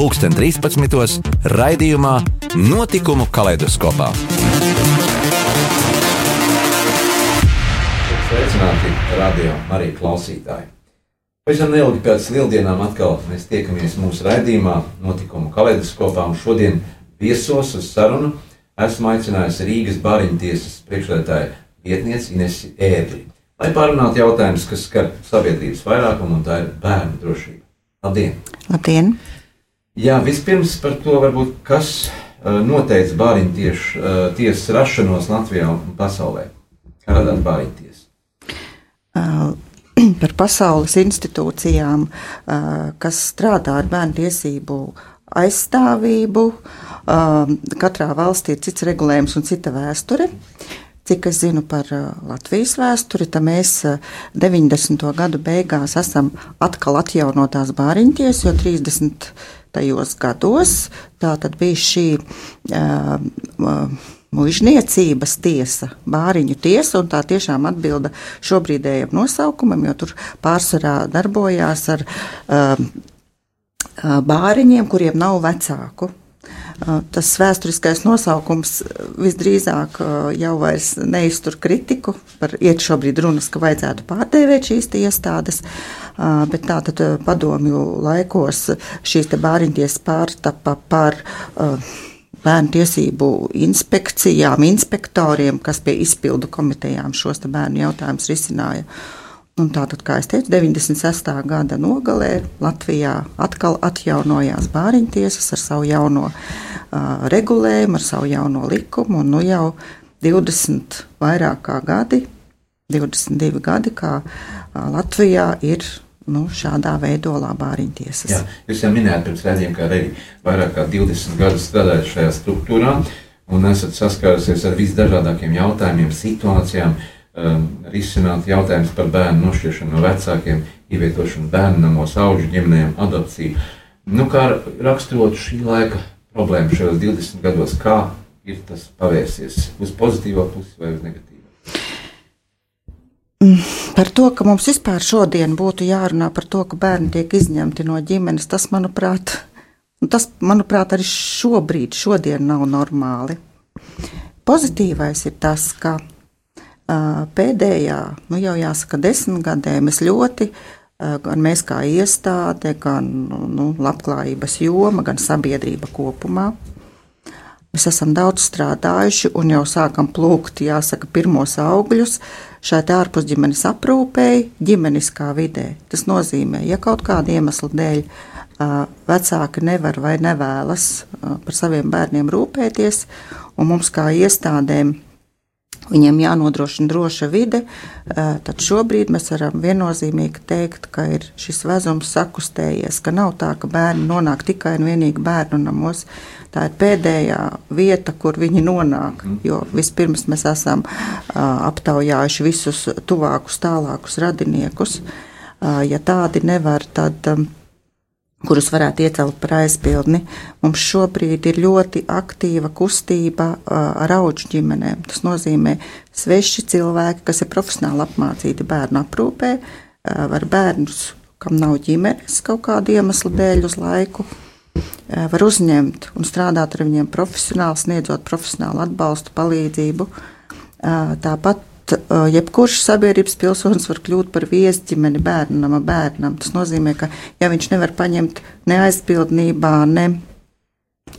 2013. raidījumā Notikumu kaleidoskopā. Sveicināti radio Marija klausītāji! Pavisam neilgi pēc lieldienām atkal mēs tiekamies mūsu raidījumā Notikumu kaleidoskopā un šodien viesos uz sarunu esmu aicinājis Rīgas Bāriņu tiesas priekšredētāju vietnieci Inesi Ēdri, lai pārunātu jautājumus, kas skar sabiedrības vairākumu un tā ir bērnu drošība. Labdien! Labdien! Jā, vispirms par to, varbūt, kas uh, noteica bāriņu tiesu uh, tiesas rašanos Latvijā un pasaulē. Kā radās bāriņu tiesa? Uh, par pasaules institūcijām, kas strādā ar bērnu tiesību aizstāvību. Katrā valstī ir cits regulējums un cita vēsture. Cik es zinu par uh, Latvijas vēsturi, tad mēs 90. Uh, gadu beigās esam atkal atjaunotās bāriņties, jo 30. gados tā tad bija šī uh, uh, mužniecības tiesa, bāriņu tiesa, un tā tiešām atbilda šobrīdējiem nosaukumam, jo tur pārsvarā darbojās ar uh, bāriņiem, kuriem nav vecāku. Tas vēsturiskais nosaukums visdrīzāk jau neiztur kritiku. Par iet šobrīd runas, ka vajadzētu pārdēvēt šīs iestādes, bet tātad padomju laikos šīs te bāriņties pārtapa par bērnu tiesību inspekcijām, inspektoriem, kas pie izpildu komitejām šos bērnu jautājumus risināja. Un tātad, kā jau teicu, 96. gada nogalē Latvijā atkal atjaunojās bāriņtiesas ar savu jauno uh, regulējumu, ar savu jauno likumu. Nu jau 20 vairāk kā gadi, 22 gadi, kā uh, Latvijā ir nu, šādā veidolā bāriņtiesas. Jā, jūs jau minējāt pirms redzējuma, ka arī vairāk kā 20 gadus strādājat šajā struktūrā un esat saskārusies ar visdažādākiem jautājumiem, situācijām. Uh, risināt jautājumus par bērnu nošķiršanu no vecākiem, ievietošanu bērnu namos, augu ģimenēm, adopciju. Nu, kā raksturot šī laika problēmu šajos 20 gados, kā ir tas pavērsies uz pozitīvo pusi vai uz negatīvo? Mm, par to, ka mums vispār šodien būtu jārunā par to, ka bērni tiek izņemti no ģimenes, tas, manuprāt, tas, manuprāt arī šobrīd, šodien nav normāli. Pozitīvais ir tas, ka pēdējā, nu jau jāsaka, desmitgadē mēs ļoti, gan mēs kā iestāde, gan nu, labklājības joma, gan sabiedrība kopumā, mēs esam daudz strādājuši un jau sākam plūkt, jāsaka, pirmos augļus šai ārpusģimenes aprūpēji, ģimeniskā vidē. Tas nozīmē, ja kaut kāda iemesla dēļ vecāki nevar vai nevēlas par saviem bērniem rūpēties, un mums kā iestādēm viņiem jānodrošina droša vide, tad šobrīd mēs varam viennozīmīgi teikt, ka ir šis vezums sakustējies, ka nav tā, ka bērni nonāk tikai un vienīgi bērnu namos. Tā ir pēdējā vieta, kur viņi nonāk, mhm. jo vispirms mēs esam aptaujājuši visus tuvākus, tālākus radiniekus. Ja tādi nevar, tad kurus varētu iecelt par aizpildni. Mums šobrīd ir ļoti aktīva kustība ar augu ģimenēm. Tas nozīmē, sveši cilvēki, kas ir profesionāli apmācīti bērnu aprūpē, var bērnus, kam nav ģimenes kaut kāda iemesla dēļ uz laiku. Var uzņemt un strādāt ar viņiem profesionāli, sniedzot profesionālu atbalstu, palīdzību. Tāpat jebkurš sabiedrības pilsonis var kļūt par viesģimeni bērnam, bērnam. Tas nozīmē, ka ja viņš nevar paņemt ne aizpildnībā, ne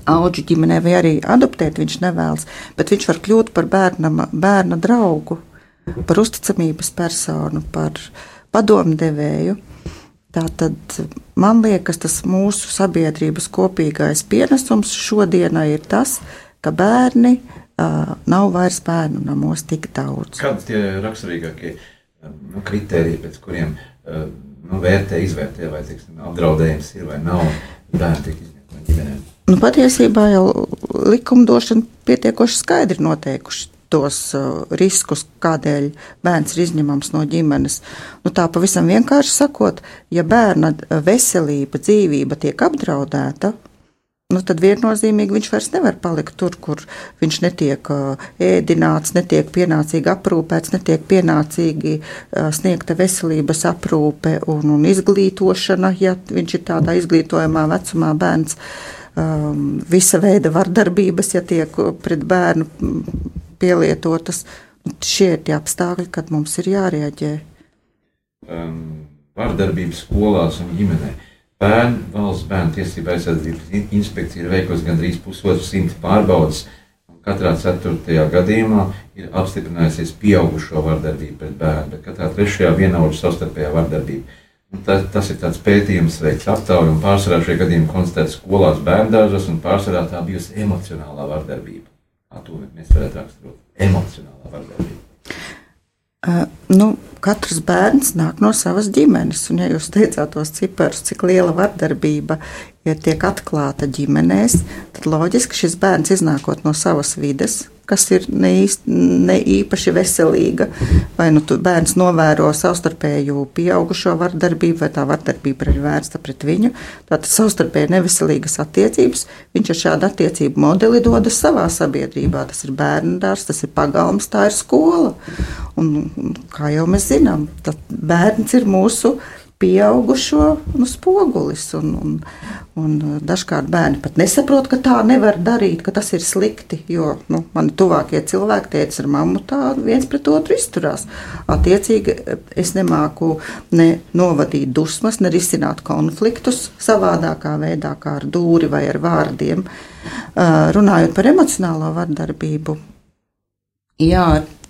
auģu ģimenē, vai arī adoptēt, viņš nevēlas, bet viņš var kļūt par bērnam, bērna draugu, par uzticamības personu, par padomdevēju. Tātad man liekas, tas mūsu sabiedrības kopīgais pienesums šodienai ir tas, ka bērni nav vairs bērnu namos tik daudz. Kādi tie raksturīgākie nu, kriteriji, pēc kuriem nu, vērtē, izvērtē, vai tiksim, apdraudējums ir vai nav bērnu tik izņemt no ģimenēm? Nu, patiesībā jau likumdošana pietiekoši skaidri noteikuši tos uh, riskus, kādēļ bērns ir izņemams no ģimenes. Nu, tā pavisam vienkārši sakot, ja bērna veselība, dzīvība tiek apdraudēta, nu, tad viennozīmīgi viņš vairs nevar palikt tur, kur viņš netiek ēdināts, netiek pienācīgi aprūpēts, netiek pienācīgi sniegta veselības aprūpe un, un izglītošana, ja viņš ir tādā izglītojamā vecumā bērns. Um, visa veida vardarbības, ja tiek pret bērnu pielietotas. Šie ir tie apstākļi, kad mums ir jārēģē. Um, vardarbības skolās un ģimenē. Bērnu valsts bērnu tiesība aizsardzības inspekcija ir veikusi gandrīz pusotru simtu pārbaudas. Katrā ceturtajā gadījumā ir apstiprinājusies pieaugušo vardarbību pret bērnu, bet katrā trešajā vienaudžu savstarpējā vardarbība. Tas, tas ir tāds pētījums, veikts aptaujā, un pārsvarā šie gadījumi konstatēti skolās, bērngārzos, un pārsvarā tā bijusi emocionālā vardarbība. Kā to mēs varētu raksturot? Emocionālā vardarbība. Uh, nu, katrs bērns nāk no savas ģimenes. Un, ja jūs teicāt tos ciparus, cik liela vardarbība ja tiek atklāta ģimenēs, tad loģiski šis bērns iznākot no savas vides, kas ir ne, īsti, ne īpaši veselīga, vai nu bērns novēro savstarpēju pieaugušo vardarbību, vai tā vardarbība ir vērsta pret viņu. Tātad savstarpēji neveselīgas attiecības, viņš ar šādu attiecību modeli dodas savā sabiedrībā. Tas ir bērnu dārs, tas ir pagalms, tā ir skola. Un, kā jau mēs zinām, bērns ir mūsu pieaugušo nu, spogulis. Un, un, un dažkārt bērni pat nesaprot, ka tā nevar darīt, ka tas ir slikti. Jo nu, mani tuvākie cilvēki, teica, ar mammu tā viens pret otru izturās. Attiecīgi, es nemāku ne novadīt dusmas, ne risināt konfliktus savādākā veidā, kā ar dūri vai ar vārdiem. Runājot par emocionālo vardarbību, jā,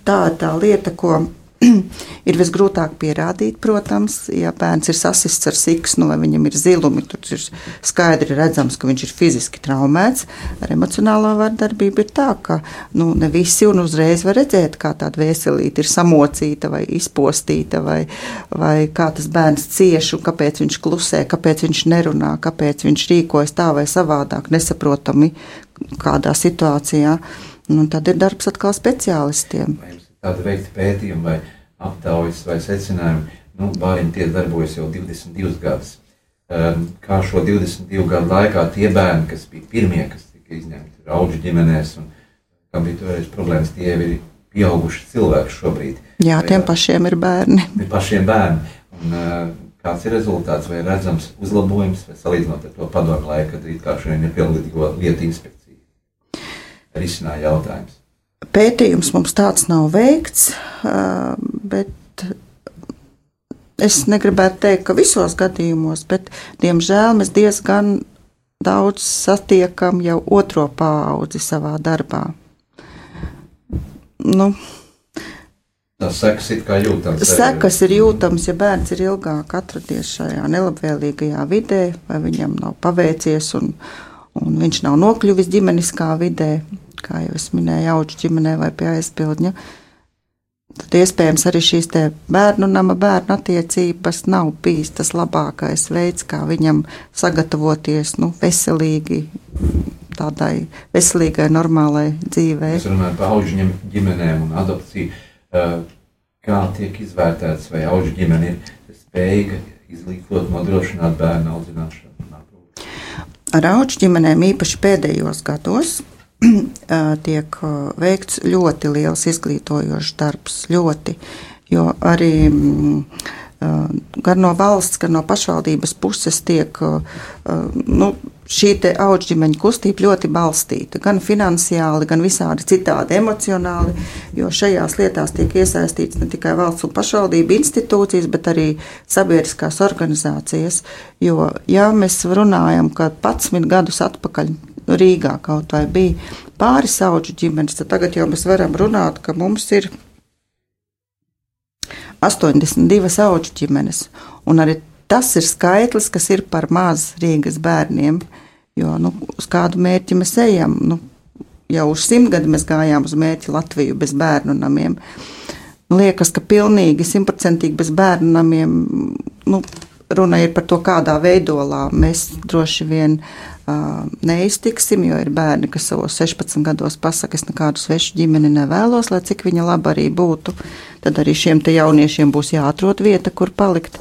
tā ir tā lieta, ko ir visgrūtāk pierādīt, protams, ja bērns ir sasists ar siksnu vai viņam ir zilumi. Tur ir skaidri redzams, ka viņš ir fiziski traumēts. Ar emocionālo vardarbību ir tā, ka nu, ne visi un uzreiz var redzēt, kā tāda veselīte ir samocīta vai izpostīta, vai, vai kā tas bērns cieš un kāpēc viņš klusē, kāpēc viņš nerunā, kāpēc viņš rīkojas tā vai savādāk, nesaprotami kādā situācijā. Nu, tad ir darbs atkal speciālistiem. Vai tāda veikta pētījuma vai aptaujas vai secinājumi. Nu, bērni tie darbojas jau 22 gadus. Um, kā šo 22 gadu laikā tie bērni, kas bija pirmie, kas tika izņemti augu ģimenēs, un kam bija toreiz problēmas, tie ir pieauguši cilvēki šobrīd. Jā, vai, tiem pašiem ir bērni. Ir pašiem bērni. Un, uh, kāds ir rezultāts, vai redzams uzlabojums, vai salīdzinot ar to padomu laiku, kad it kā šodien ir pilnīgo lietu inspekcija. Risināja jautājums. Pētījums mums tāds nav veikts, bet es negribētu teikt, ka visos gadījumos, bet diemžēl mēs diezgan daudz satiekam jau otro paudzi savā darbā. Nu, Tas sekas ir kā jūtams. Sekas ir jūtams, ja bērns ir ilgāk atradies šajā nelabvēlīgajā vidē, vai viņam nav paveicies un, un viņš nav nokļuvis ģimeniskā vidē kā jau es minēju, augu ģimenē vai pie aizpildņa. Tad iespējams arī šīs bērnu nama bērnu attiecības nav bijis tas labākais veids, kā viņam sagatavoties nu, veselīgi, tādai veselīgai, normālai dzīvei. Mēs runājam par augu ģimenēm un adopciju. Kā tiek izvērtēts, vai augu ģimene ir spējīga izglītot, nodrošināt bērnu audzināšanu? Ar augu ģimenēm īpaši pēdējos gados tiek veikts ļoti liels izglītojošs darbs, ļoti, jo arī gan no valsts, gan no pašvaldības puses tiek nu, šī augstsģimeņa kustība ļoti balstīta. Gan finansiāli, gan visādi citādi emocionāli, jo šajās lietās tiek iesaistīts ne tikai valsts un pašvaldību institūcijas, bet arī sabiedriskās organizācijas. Jo, ja mēs runājam, ka 11 gadus atpakaļ Rīgā kaut vai bija pāris augu ģimenes, tad tagad jau mēs varam runāt, ka mums ir 82 augu ģimenes. Un arī tas ir skaitlis, kas ir par maz Rīgas bērniem. Jo nu, uz kādu mērķi mēs ejam? Nu, jau uz simt gadu mēs gājām uz mērķi Latviju bez bērnu namiem. Liekas, ka pilnīgi simtprocentīgi bez bērnu namiem. Nu, runa ir par to, kādā veidolā mēs droši vien uh, neiztiksim, jo ir bērni, kas savos 16 gados pasaka, es nekādu svešu ģimeni nevēlos, lai cik viņa laba arī būtu. Tad arī šiem jauniešiem būs jāatrod vieta, kur palikt.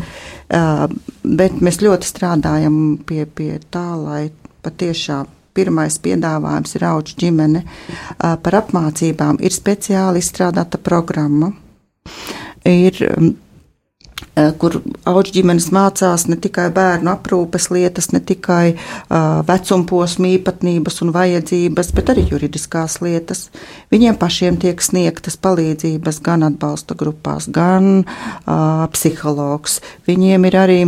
Bet mēs ļoti strādājam pie, pie tā, lai patiešām pirmais piedāvājums ir auga ģimene. Par apmācībām ir speciāli izstrādāta programma. Ir kur auga ģimenes mācās ne tikai bērnu aprūpes lietas, ne tikai uh, vecumposmu īpatnības un vajadzības, bet arī juridiskās lietas. Viņiem pašiem tiek sniegtas palīdzības gan atbalsta grupās, gan uh, psihologs. Viņiem ir arī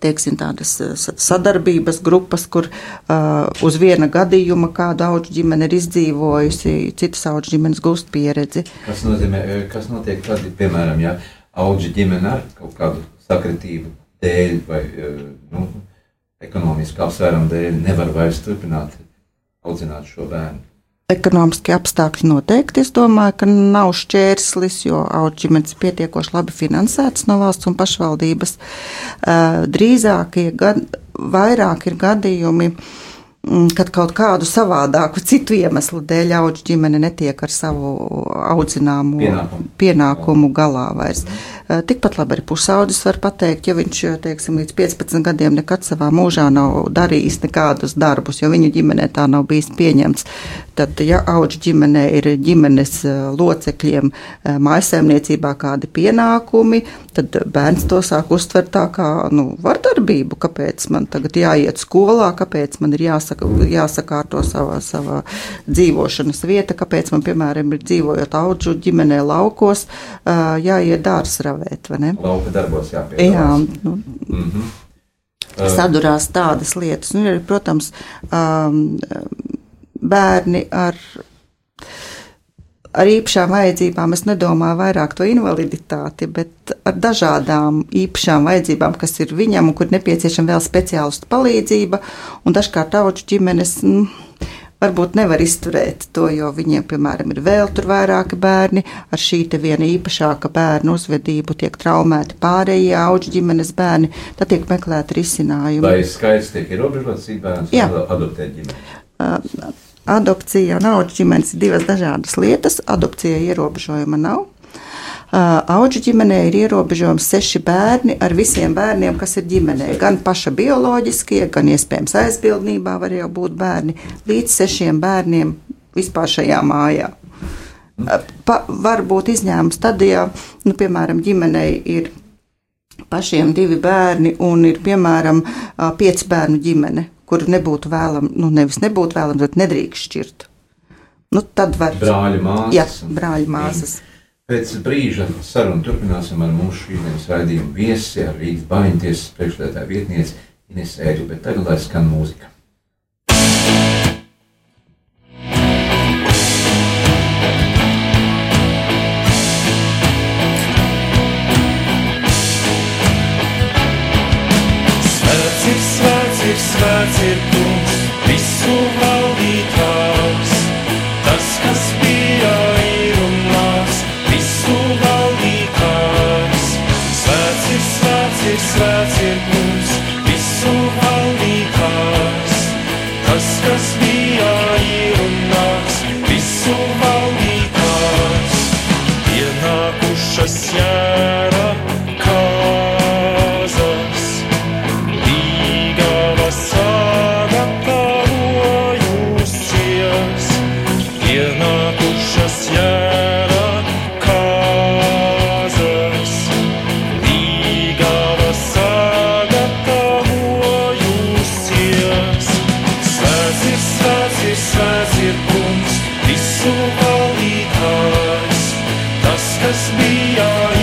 teiksim, tādas sadarbības grupas, kur uh, uz viena gadījuma kādu augu ģimeni ir izdzīvojusi, citas augu ģimenes gūst pieredzi. Kas nozīmē, kas notiek tad, piemēram, ja auga ģimene ar kaut kādu sakritību dēļ vai eh, nu, ekonomisku apsvērumu dēļ nevar vairs turpināt audzināt šo bērnu. Ekonomiskie apstākļi noteikti, es domāju, ka nav šķērslis, jo auga ģimenes pietiekoši labi finansētas no valsts un pašvaldības. Eh, drīzāk ir gad, vairāk ir gadījumi, uh, kad kaut kādu savādāku citu iemeslu dēļ auga ģimene netiek ar savu audzināmu pienākumu, pienākumu galā vairs. Mm. Tikpat labi arī pusaudzis var pateikt, ja viņš teiksim, līdz 15 gadiem nekad savā mūžā nav darījis nekādus darbus, jo viņa ģimenē tā nav bijis pieņemts. Tad, ja auga ģimenē ir ģimenes eh, locekļiem eh, mājasēmniecībā kādi pienākumi, tad bērns to sāk uztvert tā kā nu, vardarbību. Kāpēc man tagad jāiet skolā, kāpēc man ir jāsaka jāsakārto savā, savā dzīvošanas vieta, kāpēc man, piemēram, ir dzīvojot augu ģimenē laukos, jāiet dārza ne? Lauka darbos jāpiedalās. Jā, nu, mm -hmm. sadurās tādas lietas. Un ir, protams, bērni ar ar īpašām vajadzībām es nedomāju vairāk to invaliditāti, bet ar dažādām īpašām vajadzībām, kas ir viņam un kur nepieciešama vēl speciālistu palīdzība. Un dažkārt tautu ģimenes nu, varbūt nevar izturēt to, jo viņiem, piemēram, ir vēl tur vairāki bērni. Ar šī viena īpašāka bērnu uzvedību tiek traumēti pārējie auga ģimenes bērni. Tad tiek meklēti risinājumi. Vai skaits tiek ierobežots, cik bērns adoptē ģimeni? Uh, Adopcija un auga ģimenes ir divas dažādas lietas. Adopcija ierobežojuma nav. Auga ģimenē ir ierobežojums seši bērni ar visiem bērniem, kas ir ģimenē. Gan paša bioloģiskie, gan iespējams aizbildnībā var jau būt bērni līdz sešiem bērniem vispār šajā mājā. Pa, var būt izņēmums tad, ja, nu, piemēram, ģimenei ir pašiem divi bērni un ir, piemēram, pieci bērnu ģimene kuru nebūtu vēlams, nu, nevis nebūtu vēlams, bet nedrīkst šķirt. Nu, tad var būt brāļu māsas. Jā, brāļu māsas. Pēc brīža sarunu turpināsim ar mūsu šīdienas raidījumu viesi, ar Rīgas baņķies priekšlētāju vietnieci Ines Ēru, bet tagad lai skan mūzika. Visu valdītājs, tas,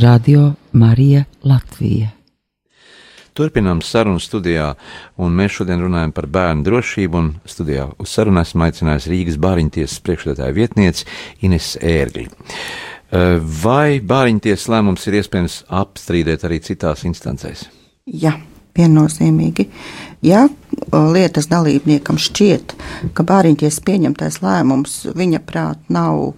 Radio Marija Latvija. Turpinām sarunu studijā, un mēs šodien runājam par bērnu drošību. Studijā uz sarunu esmu aicinājis Rīgas bāriņtiesas priekšstādātāja vietnieci Ines Ērgli. Eh, Vai bāriņtiesas lēmums ir iespējams apstrīdēt arī citās instancēs? Jā, viennozīmīgi. Ja lietas dalībniekam šķiet, ka bāriņties pieņemtais lēmums viņa prāt nav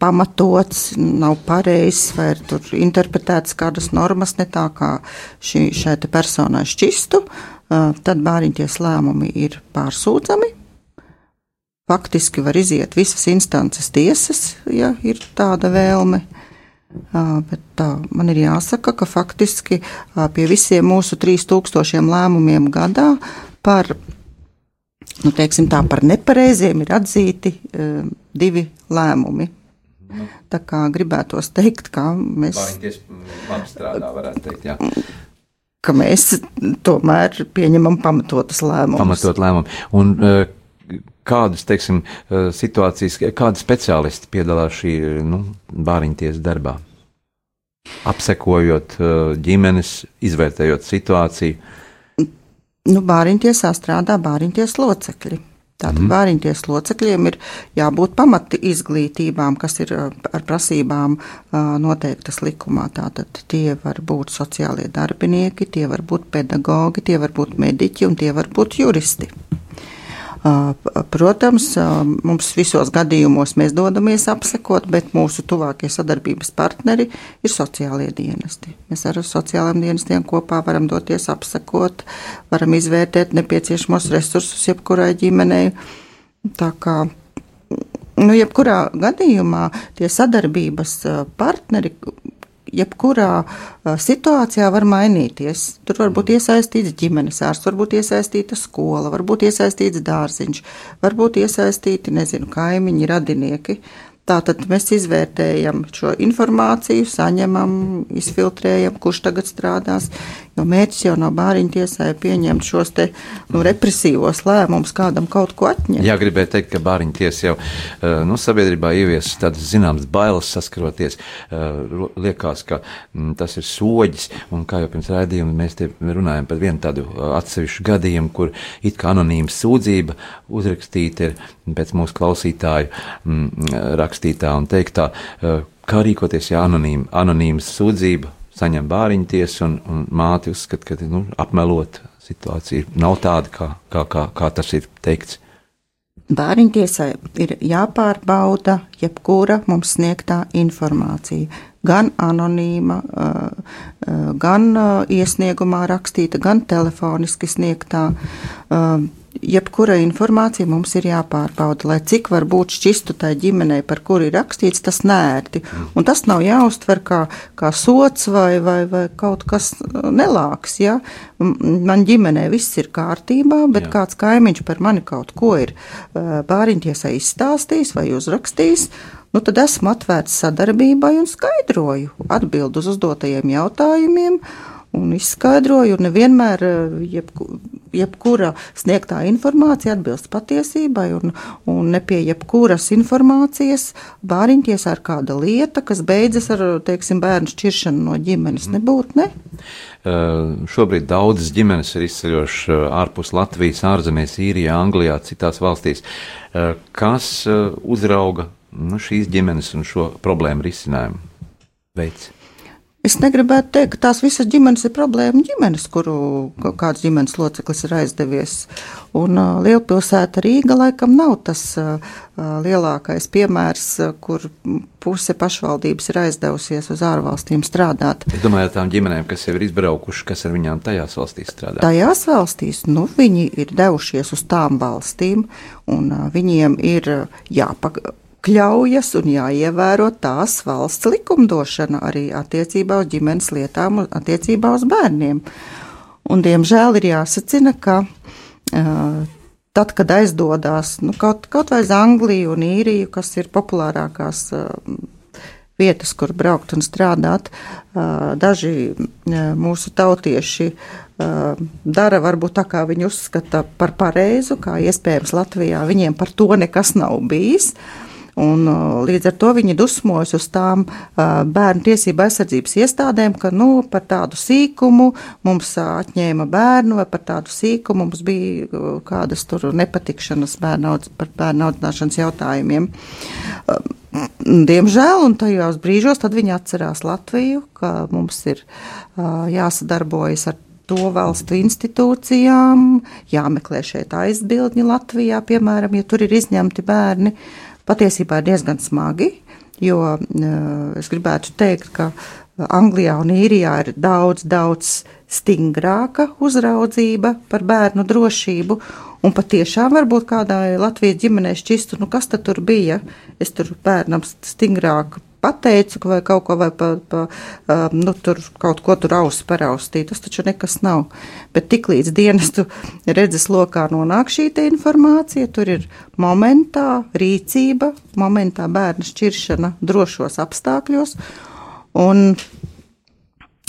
pamatots, nav pareizs vai ir tur interpretēts kādas normas ne tā, kā šī, šai personai šķistu, tad bāriņties lēmumi ir pārsūdzami. Faktiski var iziet visas instances tiesas, ja ir tāda vēlme. Ā, Bet man ir jāsaka, ka faktiski pie visiem mūsu 3000 lēmumiem gadā par, nu, tā, par nepareiziem ir atzīti divi lēmumi. Tā kā gribētos teikt, ka mēs, labi strādā, teikt, jā. ka mēs tomēr pieņemam pamatotas lēmumus. Pamatot lēmumu. Un kādas, teiksim, eh, situācijas, kādi speciālisti piedalās šī, nu, bāriņtiesas darbā? Apsekojot eh, ģimenes, izvērtējot situāciju. Nu, bāriņtiesā strādā bāriņties locekļi. Tātad mm. bāriņties locekļiem ir jābūt pamati izglītībām, kas ir ā, ar prasībām noteiktas likumā. Tātad tie var būt sociālie darbinieki, tie var būt pedagogi, tie var būt mediķi un tie var būt juristi. Protams, mums visos gadījumos mēs dodamies apsekot, bet mūsu tuvākie sadarbības partneri ir sociālie dienesti. Mēs ar sociālajiem dienestiem kopā varam doties apsekot, varam izvērtēt nepieciešamos resursus jebkurai ģimenei. Tā kā nu, jebkurā gadījumā tie sadarbības partneri. Jebkurā situācijā var mainīties. Tur var būt iesaistīts ģimenes ārsts, var būt iesaistīta skola, var būt iesaistīts dārziņš, var būt iesaistīti, nezinu, kaimiņi, radinieki. Tātad mēs izvērtējam šo informāciju, saņemam, izfiltrējam, kurš tagad strādās. Jo mērķis jau no bāriņu tiesai pieņemt šos te, nu, represīvos lēmumus, kādam kaut ko atņemt. Jā, gribēju teikt, ka bāriņu tiesa jau eh, nu, sabiedrībā ievies tādas zināmas bailes saskaroties. eh, Liekas, ka mm, tas ir soģis, un kā jau pirms raidījuma mēs te runājam par vienu tādu eh, atsevišķu gadījumu, kur it kā anonīma sūdzība uzrakstīta ir pēc mūsu klausītāju mm, rakstītā un teiktā, eh, kā rīkoties, ja anonīma, anonīma sūdzība saņem bāriņu tiesu, un, un māte uzskata, ka nu, apmelot situācija nav tāda, kā, kā, kā, kā tas ir teikts. Bāriņtiesai ir jāpārbauda jebkura mums sniegtā informācija, gan anonīma, uh, uh, gan iesniegumā rakstīta, gan telefoniski sniegtā jebkura informācija mums ir jāpārbauda, lai cik var būt šķistu tai ģimenei, par kuru ir rakstīts, tas nērti. Un tas nav jāuztver kā, kā sots vai, vai, vai kaut kas nelāks. Ja? Man ģimenē viss ir kārtībā, bet Jā. kāds kaimiņš par mani kaut ko ir bāriņtiesai izstāstījis vai uzrakstījis. Nu, tad esmu atvērts sadarbībai un skaidroju atbildu uz uzdotajiem jautājumiem. Uh, un izskaidroju, un nevienmēr eh, jebku, jebkura sniegtā informācija atbilst patiesībai, un, un ne pie jebkuras informācijas bāriņties ar kāda lieta, kas beidzas ar, teiksim, bērnu šķiršanu no ģimenes. Mm. Nebūtu, ne? Uh, šobrīd daudzas ģimenes ir izceļojušas uh, ārpus Latvijas, ārzemēs, Īrijā, Anglijā, citās valstīs. Kas uzrauga nu, šīs ģimenes un šo problēmu risinājumu veids? Es negribētu teikt, ka tās visas ģimenes ir problēma ģimenes, kuru kāds ģimenes loceklis ir aizdevies. Un uh, lielpilsēta Rīga laikam nav tas uh, lielākais piemērs, kur puse pašvaldības ir aizdevusies uz ārvalstīm strādāt. Es domāju, tām ģimenēm, kas jau ir izbraukuši, kas ar viņām tajās valstīs strādā. Tajās valstīs, nu, viņi ir devušies uz tām valstīm, un uh, viņiem ir jāpagaida jāpakļaujas un jāievēro tās valsts likumdošana arī attiecībā uz ģimenes lietām un attiecībā uz bērniem. Un, diemžēl ir jāsacina, ka uh, tad, kad aizdodas nu, kaut, kaut vai uz Angliju un Īriju, kas ir populārākās uh, vietas, kur braukt un strādāt, uh, daži mūsu tautieši dara varbūt tā, kā viņi uzskata par pareizu, kā iespējams Latvijā viņiem par to nekas nav bijis. Uh, Un, uh, līdz ar to viņi dusmojas uz tām uh, bērnu tiesību aizsardzības iestādēm, ka nu, par tādu sīkumu mums uh, atņēma bērnu, vai par tādu sīkumu mums bija kādas tur nepatikšanas bērnu, par bērnu audzināšanas jautājumiem. Diemžēl, un tajos brīžos viņi atcerās Latviju, ka mums ir jāsadarbojas ar to valstu institūcijām, jāmeklē šeit aizbildņi Latvijā, piemēram, ja tur ir izņemti bērni. Uh, patiesībā ir diezgan smagi, jo es gribētu teikt, ka Anglijā un Īrijā ir daudz, daudz stingrāka uzraudzība par bērnu drošību. Un patiešām varbūt kādai Latvijas ģimenei šķistu, nu kas tad tur bija? Es tur bērnam stingrāk pateicu, vai kaut ko, vai pa, pa, um, nu, tur kaut ko tur ausu paraustīt. Tas taču nekas nav. Bet tiklīdz dienestu redzes lokā nonāk šī informācija, tur ir momentā rīcība, momentā bērna šķiršana drošos apstākļos. Un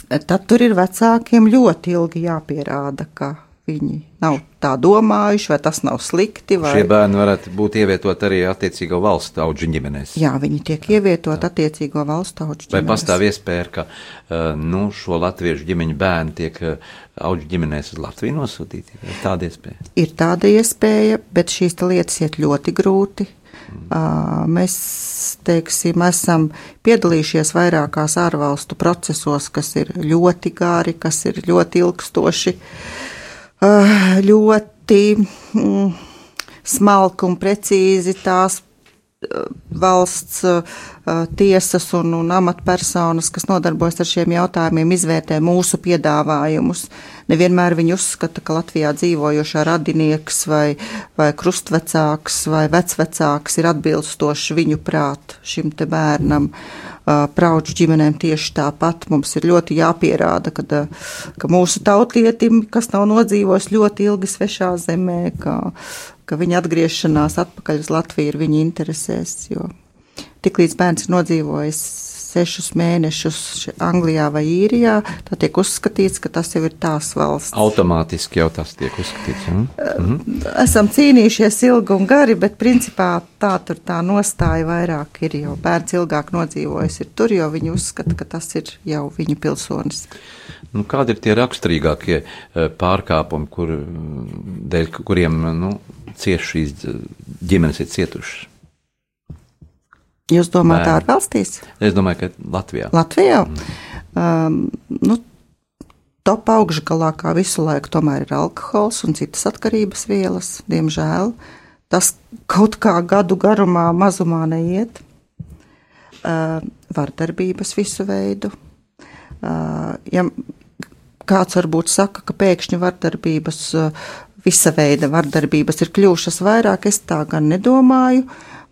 tad tur ir vecākiem ļoti ilgi jāpierāda, ka viņi nav tā domājuši, vai tas nav slikti. Vai... Šie bērni varētu būt ievietot arī attiecīgo valstu auģu ģimenēs. Jā, viņi tiek ievietot tā. attiecīgo valstu auģu ģimenēs. Vai pastāv iespēja, ka uh, nu, šo latviešu ģimeņu bērni tiek uh, auģu ģimenēs uz Latviju nosūtīti? Ir tāda iespēja? Ir tāda iespēja, bet šīs lietas iet ļoti grūti. Uh, mēs, teiksim, esam piedalījušies vairākās ārvalstu procesos, kas ir ļoti gari, kas ir ļoti ilgstoši. Uh, Eh, ļoti mm, smalki un precīzi tās valsts uh, tiesas un, un amatpersonas, kas nodarbojas ar šiem jautājumiem, izvērtē mūsu piedāvājumus. Nevienmēr viņi uzskata, ka Latvijā dzīvojošā radinieks vai, vai krustvecāks vai vecvecāks ir atbilstošs viņu prāt šim te bērnam. Uh, Prauču ģimenēm tieši tāpat mums ir ļoti jāpierāda, ka, ka mūsu tautietim, kas nav nodzīvojis ļoti ilgi svešā zemē, ka, ka viņa atgriešanās atpakaļ uz Latviju ir viņa interesēs. Jo tiklīdz bērns ir nodzīvojis sešus mēnešus Anglijā vai Īrijā, tad tiek uzskatīts, ka tas jau ir tās valsts. Automātiski jau tas tiek uzskatīts. Ja? Mhm. Esam cīnījušies ilgi un gari, bet principā tā tur tā nostāja vairāk ir, jo bērns ilgāk nodzīvojis ir tur, jo viņi uzskata, ka tas ir jau viņu pilsonis. Nu, kādi ir tie raksturīgākie pārkāpumi, kur, dēļ kuriem nu, cieši šīs ģimenes ir cietušas? Jūs domājat, ārvalstīs? Es domāju, ka Latvijā. Latvijā? Mm. Um, nu, top augšgalā kā visu laiku tomēr ir alkohols un citas atkarības vielas, diemžēl. Tas kaut kā gadu garumā mazumā neiet. Uh, vardarbības visu veidu. Uh, ja kāds varbūt saka, ka pēkšņi vardarbības, uh, visa veida vardarbības ir kļuvušas vairāk, es tā gan nedomāju.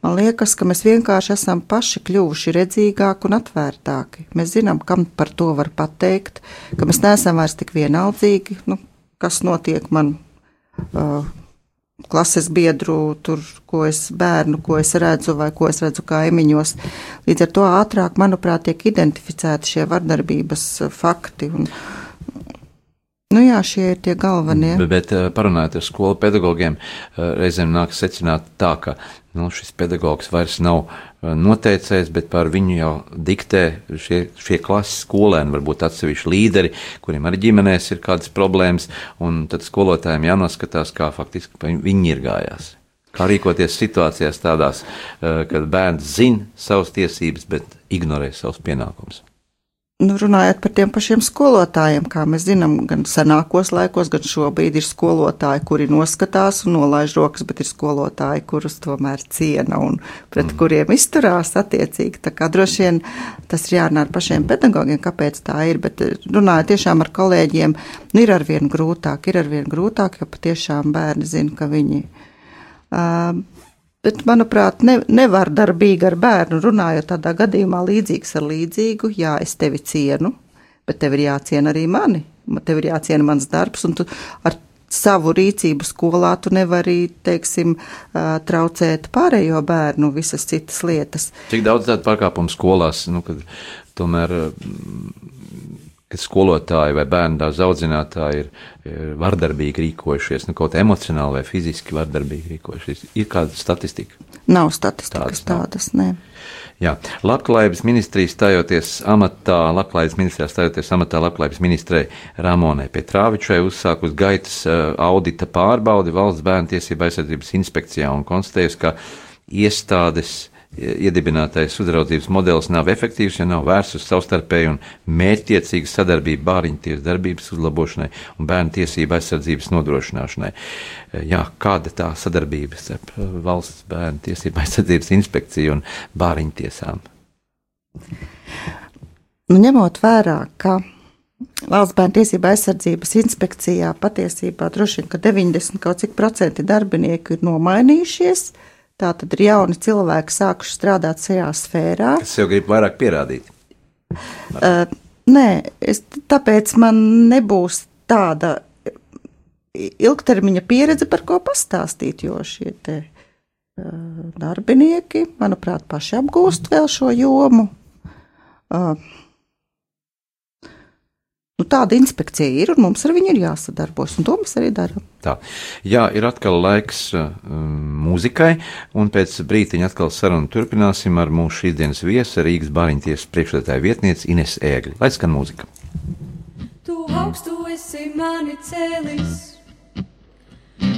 Man liekas, ka mēs vienkārši esam paši kļuvuši redzīgāki un atvērtāki. Mēs zinām, kam par to var pateikt, ka mēs neesam vairs tik vienaldzīgi, nu, kas notiek man uh, klases biedru, tur, ko es bērnu, ko es redzu vai ko es redzu kaimiņos. Līdz ar to ātrāk, manuprāt, tiek identificēti šie vardarbības fakti. Un, Nu jā, šie ir tie galvenie. Bet, bet eh, parunājot ar skolu pedagogiem, eh, reizēm nāk secināt tā, ka nu, šis pedagogs vairs nav eh, noteicējis, bet par viņu jau diktē šie, šie klases skolēni, varbūt atsevišķi līderi, kuriem arī ģimenēs ir kādas problēmas, un tad skolotājiem jānoskatās, kā faktiski viņi ir gājās. Kā rīkoties situācijās tādās, kad bērns zina savas tiesības, bet ignorē savus pienākumus. Nu, runājot par tiem pašiem skolotājiem, kā mēs zinām, gan senākos laikos, gan šobrīd ir skolotāji, kuri noskatās un nolaiž rokas, bet ir skolotāji, kurus tomēr ciena un pret mm. kuriem izturās attiecīgi. Tā kā droši vien tas ir jārunā ar pašiem pedagogiem, kāpēc tā ir, bet runājot tiešām ar kolēģiem, nu, ir arvien grūtāk, ir arvien grūtāk, jo patiešām bērni zina, ka viņi. Uh, Bet, manuprāt, ne, nevar darbīgi ar bērnu runājot tādā gadījumā līdzīgs ar līdzīgu. Jā, es tevi cienu, bet tev ir jāciena arī mani. Tev ir jāciena mans darbs, un tu ar savu rīcību skolā tu nevari, teiksim, traucēt pārējo bērnu visas citas lietas. Cik daudz tādu pārkāpumu skolās, nu, kad tomēr kad skolotāji vai bērnu dārza audzinātāji ir, ir vardarbīgi rīkojušies, nu, kaut emocionāli vai fiziski vardarbīgi rīkojušies. Ir kāda statistika? Nav statistikas tādas, tādas nē. Jā, labklājības ministrija stājoties amatā, labklājības ministrijā stājoties amatā labklājības ministrei Ramonai Petrāvičai uzsākus gaitas uh, audita pārbaudi valsts bērnu tiesība aizsardzības inspekcijā un konstatējusi, ka iestādes iedibinātais uzraudzības modelis nav efektīvs, ja nav vērsts uz savstarpēju un mērķtiecīgu sadarbību bāriņu darbības uzlabošanai un bērnu tiesību aizsardzības nodrošināšanai. Jā, kāda tā sadarbība starp valsts bērnu tiesību aizsardzības inspekciju un bāriņu tiesām? Nu, ņemot vērā, ka Valsts bērnu tiesība aizsardzības inspekcijā patiesībā droši vien, ka 90 kaut cik procenti darbinieku ir nomainījušies, uh, Tā tad ir jauni cilvēki sākuši strādāt šajā sfērā. Es jau gribu vairāk pierādīt. Uh, nē, es, tāpēc man nebūs tāda ilgtermiņa pieredze, par ko pastāstīt, jo šie te, uh, darbinieki, manuprāt, paši apgūst vēl šo jomu. Uh, Nu, tāda inspekcija ir, un mums ar viņu ir jāsadarbojas, un to mēs arī darām. Tā. Jā, ir atkal laiks uh, mūzikai, un pēc brīdiņa atkal sarunu turpināsim ar mūsu šīsdienas viesu Rīgas Bāriņties priekšstādātāju vietnieci Ines Ēgli. Lai skan mūzika! Tu augstu esi mani cēlis,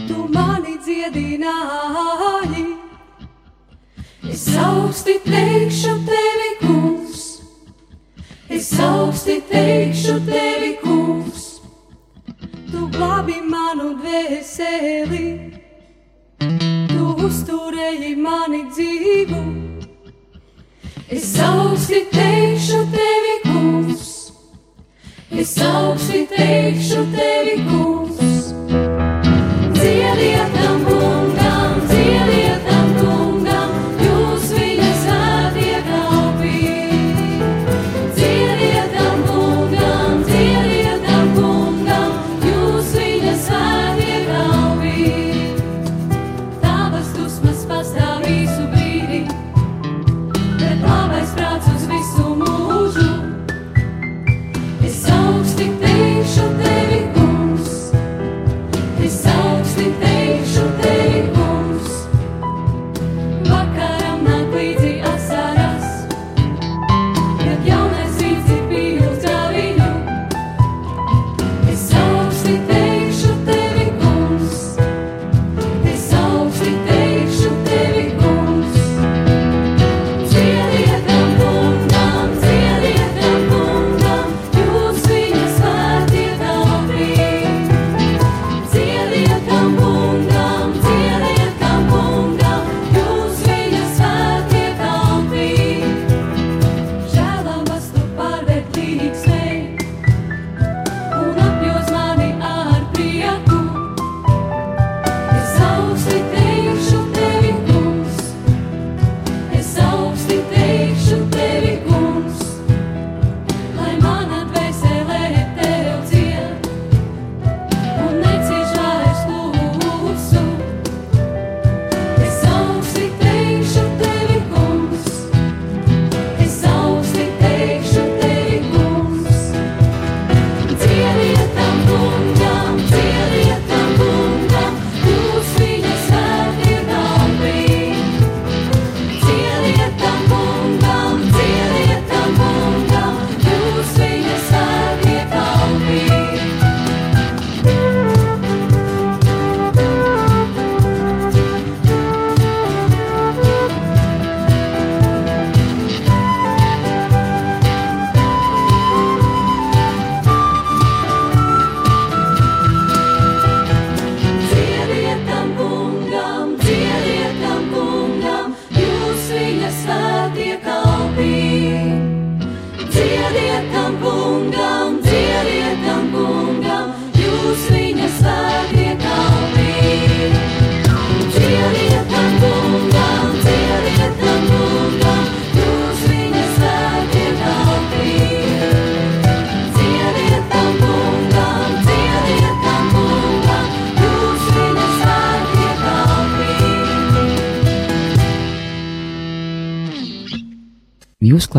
tu mani dziedināji, es augsti teikšu tevi, es augsti teikšu tevi, kungs, tu glābi manu dvēseli, tu uzturēji mani dzīvu. Es augsti teikšu tevi, kungs, es augsti teikšu tevi, kungs, dziediet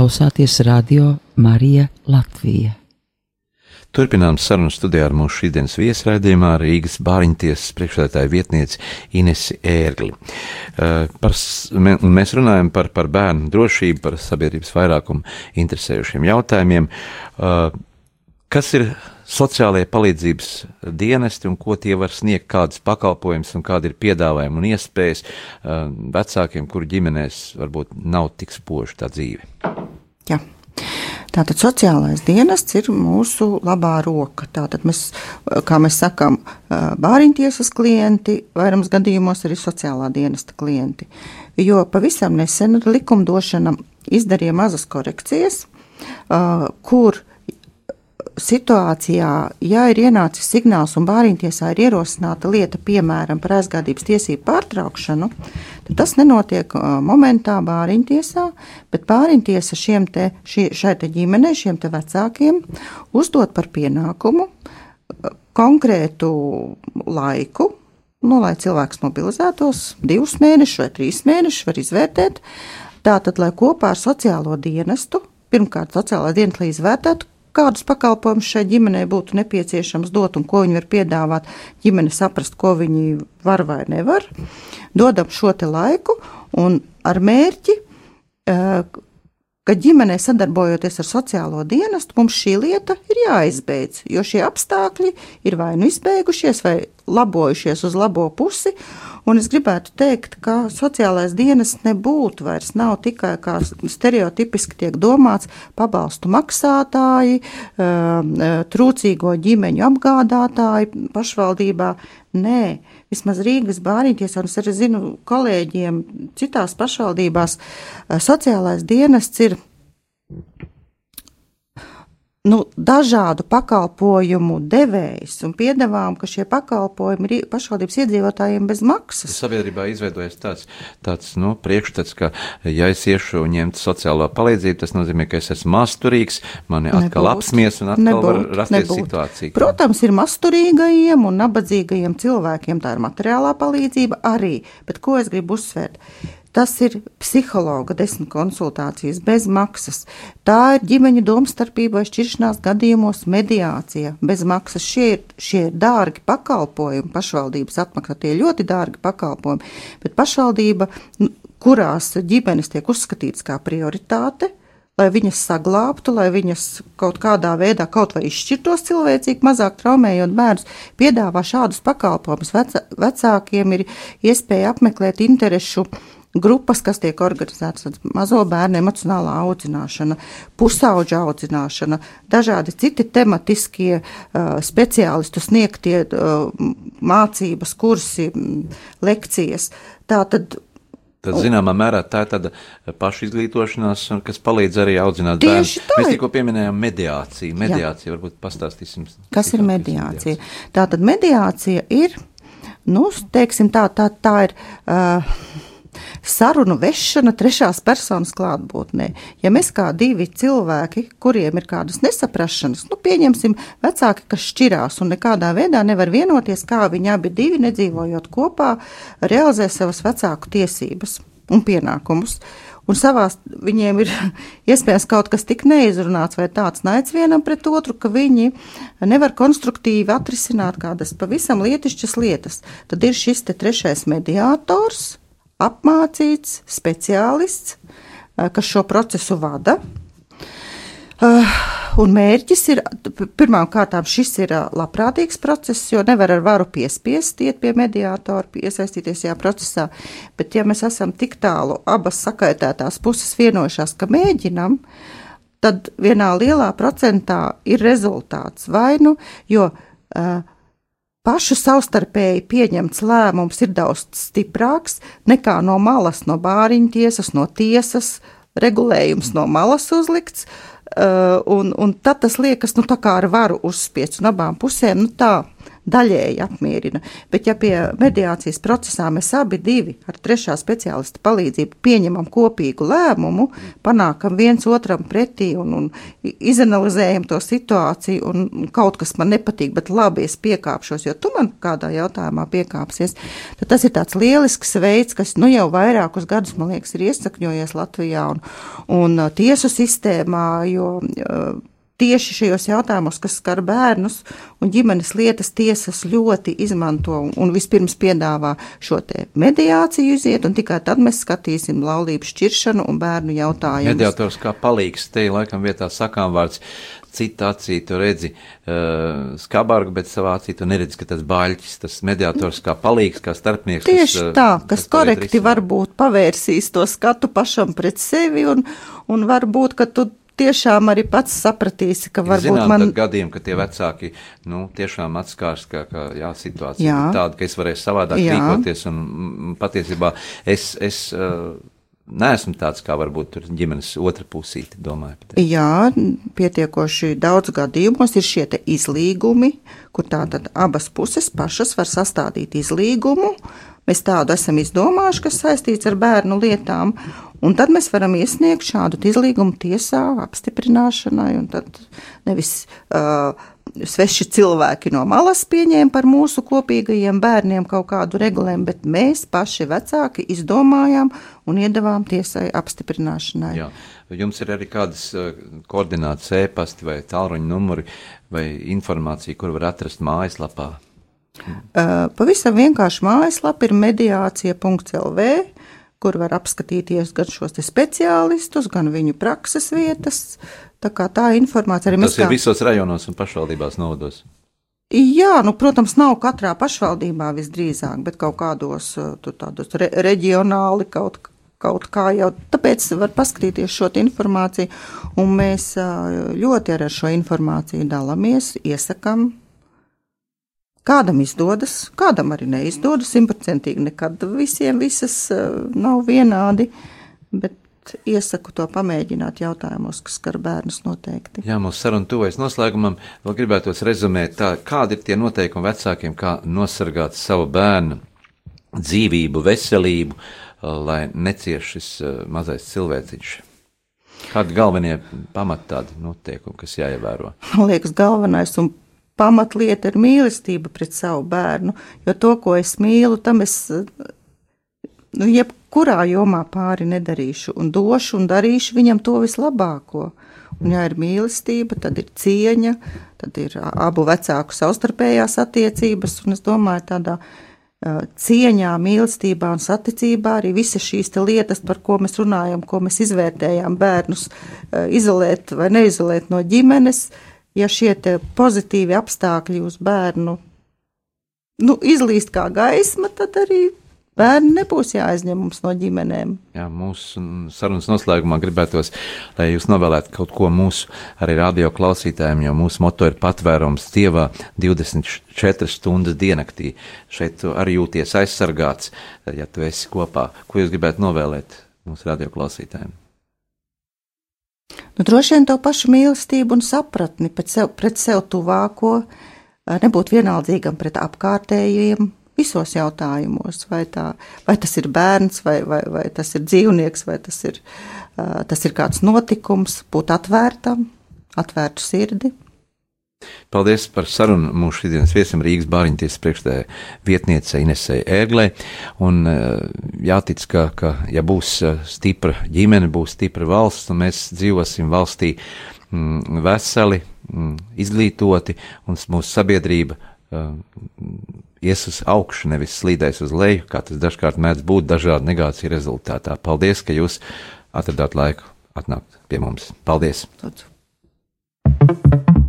klausāties radio Marija Latvija. Turpinām sarunu studijā ar mūsu šīsdienas viesraidījumā Rīgas Bāriņtiesas priekšsēdētāja vietnieci Inesi Ērgli. Uh, par, mēs runājam par, par bērnu drošību, par sabiedrības vairākumu interesējušiem jautājumiem. Uh, Kas ir sociālajie palīdzības dienesti un ko tie var sniegt, kādas pakalpojumus un kādi ir piedāvājumi un iespējas uh, vecākiem, kuru ģimenēs varbūt nav tik spoža tā dzīve? Jā. Tātad sociālais dienests ir mūsu labā roka. Tātad mēs, kā mēs sakām, bāriņtiesas klienti, vairums gadījumos arī sociālā dienesta klienti. Jo pavisam nesen likumdošana izdarīja mazas korekcijas, ā, kur situācijā, ja ir ienācis signāls un bāriņtiesā ir ierosināta lieta, piemēram, par aizgādības tiesību pārtraukšanu, tad tas nenotiek uh, momentā bāriņtiesā, bet bāriņtiesa šiem te, šie, šai te ģimenei, šiem te vecākiem uzdot par pienākumu uh, konkrētu laiku, nu, lai cilvēks mobilizētos divus mēnešus vai trīs mēnešus, var izvērtēt. Tātad, lai kopā ar sociālo dienestu, pirmkārt, sociālā dienesta, izvērtētu, kādus pakalpojumus šai ģimenei būtu nepieciešams dot un ko viņi var piedāvāt, ģimene saprast, ko viņi var vai nevar. Dodam šo te laiku un ar mērķi, eh, ka ģimenē sadarbojoties ar sociālo dienestu, mums šī lieta ir jāizbeidz, jo šie apstākļi ir vai nu izbeigušies, vai labojušies uz labo pusi. Un es gribētu teikt, ka sociālais dienas nebūtu vairs nav tikai kā stereotipiski tiek domāts pabalstu maksātāji, um, trūcīgo ģimeņu apgādātāji pašvaldībā. Nē, vismaz Rīgas bāriņtiesā, un es arī zinu kolēģiem citās pašvaldībās, eh, sociālais dienests ir nu, dažādu pakalpojumu devējs un piedāvājam, ka šie pakalpojumi ir pašvaldības iedzīvotājiem bez maksas. Sabiedrībā izveidojas tāds, tāds nu, priekšstats, ka, ja es iešu ņemt sociālo palīdzību, tas nozīmē, ka es esmu masturīgs, mani atkal Nebūt. apsmies un atkal Nebūt, var rasties nebūt. situācija. ka- Protams, ir masturīgajiem un nabadzīgajiem cilvēkiem tā ir materiālā palīdzība arī, bet ko es gribu uzsvērt? Tas ir psihologa desmit konsultācijas bez maksas. Tā ir ģimeņa domstarpība vai šķiršanās gadījumos mediācija bez maksas. Šie ir, šie ir dārgi pakalpojumi, pašvaldības atmaksā tie ļoti dārgi pakalpojumi, bet pašvaldība, kurās ģimenes tiek uzskatītas kā prioritāte, lai viņas saglābtu, lai viņas kaut kādā veidā kaut vai izšķirtos cilvēcīgi, mazāk traumējot bērnus, piedāvā šādus pakalpojumus. Vecākiem ir iespēja apmeklēt interešu grupas, kas tiek organizētas tad mazo bērnu emocionālā audzināšana, pusauģa audzināšana, dažādi citi tematiskie uh, speciālistu sniegtie uh, mācības, kursi, lekcijas. Tā Tad, zināmā mērā, tā ir tāda paša izglītošanās, un kas palīdz arī audzināt Tieši bērnu. tā Mēs tikko pieminējām mediāciju. Mediācija, varbūt pastāstīsim. Kas ir cik mediācija? Tātad mediācija ir, nu, teiksim, tā, tā, tā ir. Uh, Sarunu vešana trešās personas klātbūtnē. Ja mēs kā divi cilvēki, kuriem ir kādas nesaprašanas, nu, pieņemsim, vecāki, kas šķirās un nekādā veidā nevar vienoties, kā viņi abi divi nedzīvojot kopā, realizē savas vecāku tiesības un pienākumus. Un savā viņiem ir iespējams kaut kas tik neizrunāts vai tāds naids vienam pret otru, ka viņi nevar konstruktīvi atrisināt kādas pavisam lietišķas lietas. Tad ir šis trešais mediātors, apmācīts speciālists, eh, kas šo procesu vada. Uh, un mērķis ir, pirmām kārtām, šis ir uh, labprātīgs process, jo nevar ar varu piespiest iet pie mediātora, iesaistīties šajā procesā. Bet, ja mēs esam tik tālu, abas sakaitētās puses vienojušās, ka mēģinam, tad vienā lielā procentā ir rezultāts. Vai nu, jo uh, pašu savstarpēji pieņemts lēmums ir daudz stiprāks nekā no malas, no bāriņu tiesas, no tiesas, regulējums no malas uzlikts. Uh, un, un tad tas liekas, nu, tā kā ar varu uzspiest no abām pusēm. Nu, tā daļēji apmierina. Bet, ja pie mediācijas procesā mēs abi divi ar trešā speciālista palīdzību pieņemam kopīgu lēmumu, panākam viens otram pretī un, un izanalizējam to situāciju, un kaut kas man nepatīk, bet labi, es piekāpšos, jo tu man kādā jautājumā piekāpsies, tad tas ir tāds lielisks veids, kas nu jau vairākus gadus, man liekas, ir iesakņojies Latvijā un, un uh, tiesu sistēmā, jo uh, tieši šajos jautājumos, kas skar bērnus un ģimenes lietas, tiesas ļoti izmanto un vispirms piedāvā šo mediāciju iziet, un tikai tad mēs skatīsim laulību šķiršanu un bērnu jautājumus. Mediātors kā palīgs, te laikam vietā sakām vārds. Cita acī tu redzi uh, skabargu, bet savā acī tu neredzi, ka tas baļķis, tas mediātors kā palīgs, kā starpnieks. Tieši kas, tā, kas, kas korekti varbūt pavērsīs to skatu pašam pret sevi un, un varbūt, ka tu tiešām arī pats sapratīsi, ka varbūt Zinām, man. gadiem, ka tie vecāki, nu, tiešām atskārs, ka, ka jā, situācija jā. ir tāda, ka es varēšu savādāk jā. rīkoties, un m, patiesībā es, es uh, neesmu tāds, kā varbūt tur ģimenes otra pusīte, domāju. Pat. Jā, pietiekoši daudz gadījumos ir šie te izlīgumi, kur tātad abas puses pašas var sastādīt izlīgumu, Mēs tādu esam izdomājuši, kas saistīts ar bērnu lietām, un tad mēs varam iesniegt šādu izlīgumu tiesā apstiprināšanai, un tad nevis uh, sveši cilvēki no malas pieņēma par mūsu kopīgajiem bērniem kaut kādu regulējumu, bet mēs paši vecāki izdomājām un iedavām tiesai apstiprināšanai. Jā. Jums ir arī kādas koordinātas e-pasti vai tālruņa numuri vai informācija, kur var atrast mājaslapā? Uh, pavisam vienkārši mājaslapa ir mediācija.lv, kur var apskatīties gan šos speciālistus, gan viņu prakses vietas. Tā kā tā informācija arī mēs. Tas kā... ir visos rajonos un pašvaldībās novados. Jā, nu, protams, nav katrā pašvaldībā visdrīzāk, bet kaut kādos tādos re reģionāli kaut, kaut kā jau. Tāpēc var paskatīties šo informāciju, un mēs ļoti ar šo informāciju dalāmies, iesakām Kādam izdodas, kādam arī neizdodas. Simtprocentīgi nekad visiem visas eh, nav vienādi, bet iesaku to pamēģināt jautājumos, kas skar bērnus noteikti. Jā, mūsu saruna tuvojas noslēgumam. Vēl gribētos rezumēt, tā, kādi ir tie noteikumi vecākiem, kā nosargāt savu bērnu dzīvību, veselību, eh, lai necieš šis eh, mazais cilvēciņš. Kādi galvenie pamati tādi noteikumi, kas jāievēro? Man liekas, galvenais un pamatlieta ir mīlestība pret savu bērnu, jo to, ko es mīlu, tam es nu, jebkurā jomā pāri nedarīšu, un došu un darīšu viņam to vislabāko. Un, ja ir mīlestība, tad ir cieņa, tad ir abu vecāku savstarpējās attiecības, un es domāju, tādā uh, cieņā, mīlestībā un saticībā arī visas šīs lietas, par ko mēs runājam, ko mēs izvērtējām bērnus, uh, izolēt vai neizolēt no ģimenes, uh, ja šie pozitīvi apstākļi uz bērnu nu, izlīst kā gaisma, tad arī bērni nebūs jāaizņem mums no ģimenēm. Jā, mūsu sarunas noslēgumā gribētos, lai jūs novēlētu kaut ko mūsu arī radio klausītājiem, jo mūsu moto ir patvērums Dievā 24 stundas diennaktī. Šeit arī jūties aizsargāts, ja tu esi kopā. Ko jūs gribētu novēlēt mūsu radio klausītājiem? Nu, droši vien to pašu mīlestību un sapratni pret sev, pret sev tuvāko, nebūt vienaldzīgam pret apkārtējiem visos jautājumos. Vai, tā, vai tas ir bērns, vai, vai, vai tas ir dzīvnieks, vai tas ir, tas ir kāds notikums, būt atvērtam, atvērtu sirdi. Paldies par sarunu mūsu šodienas viesim Rīgas Bāriņtiesas priekšstādē vietniece Inesei Ērglē. Un eh, jātic, ka, ka ja būs eh, stipra ģimene, būs stipra valsts, un mēs dzīvosim valstī mm, veseli, mm, izglītoti, un mūsu sabiedrība uh, ies uz augšu, nevis slīdēs uz leju, kā tas dažkārt mēdz būt dažādu negāciju rezultātā. Paldies, ka jūs atradāt laiku atnākt pie mums. Paldies! Lūdzu.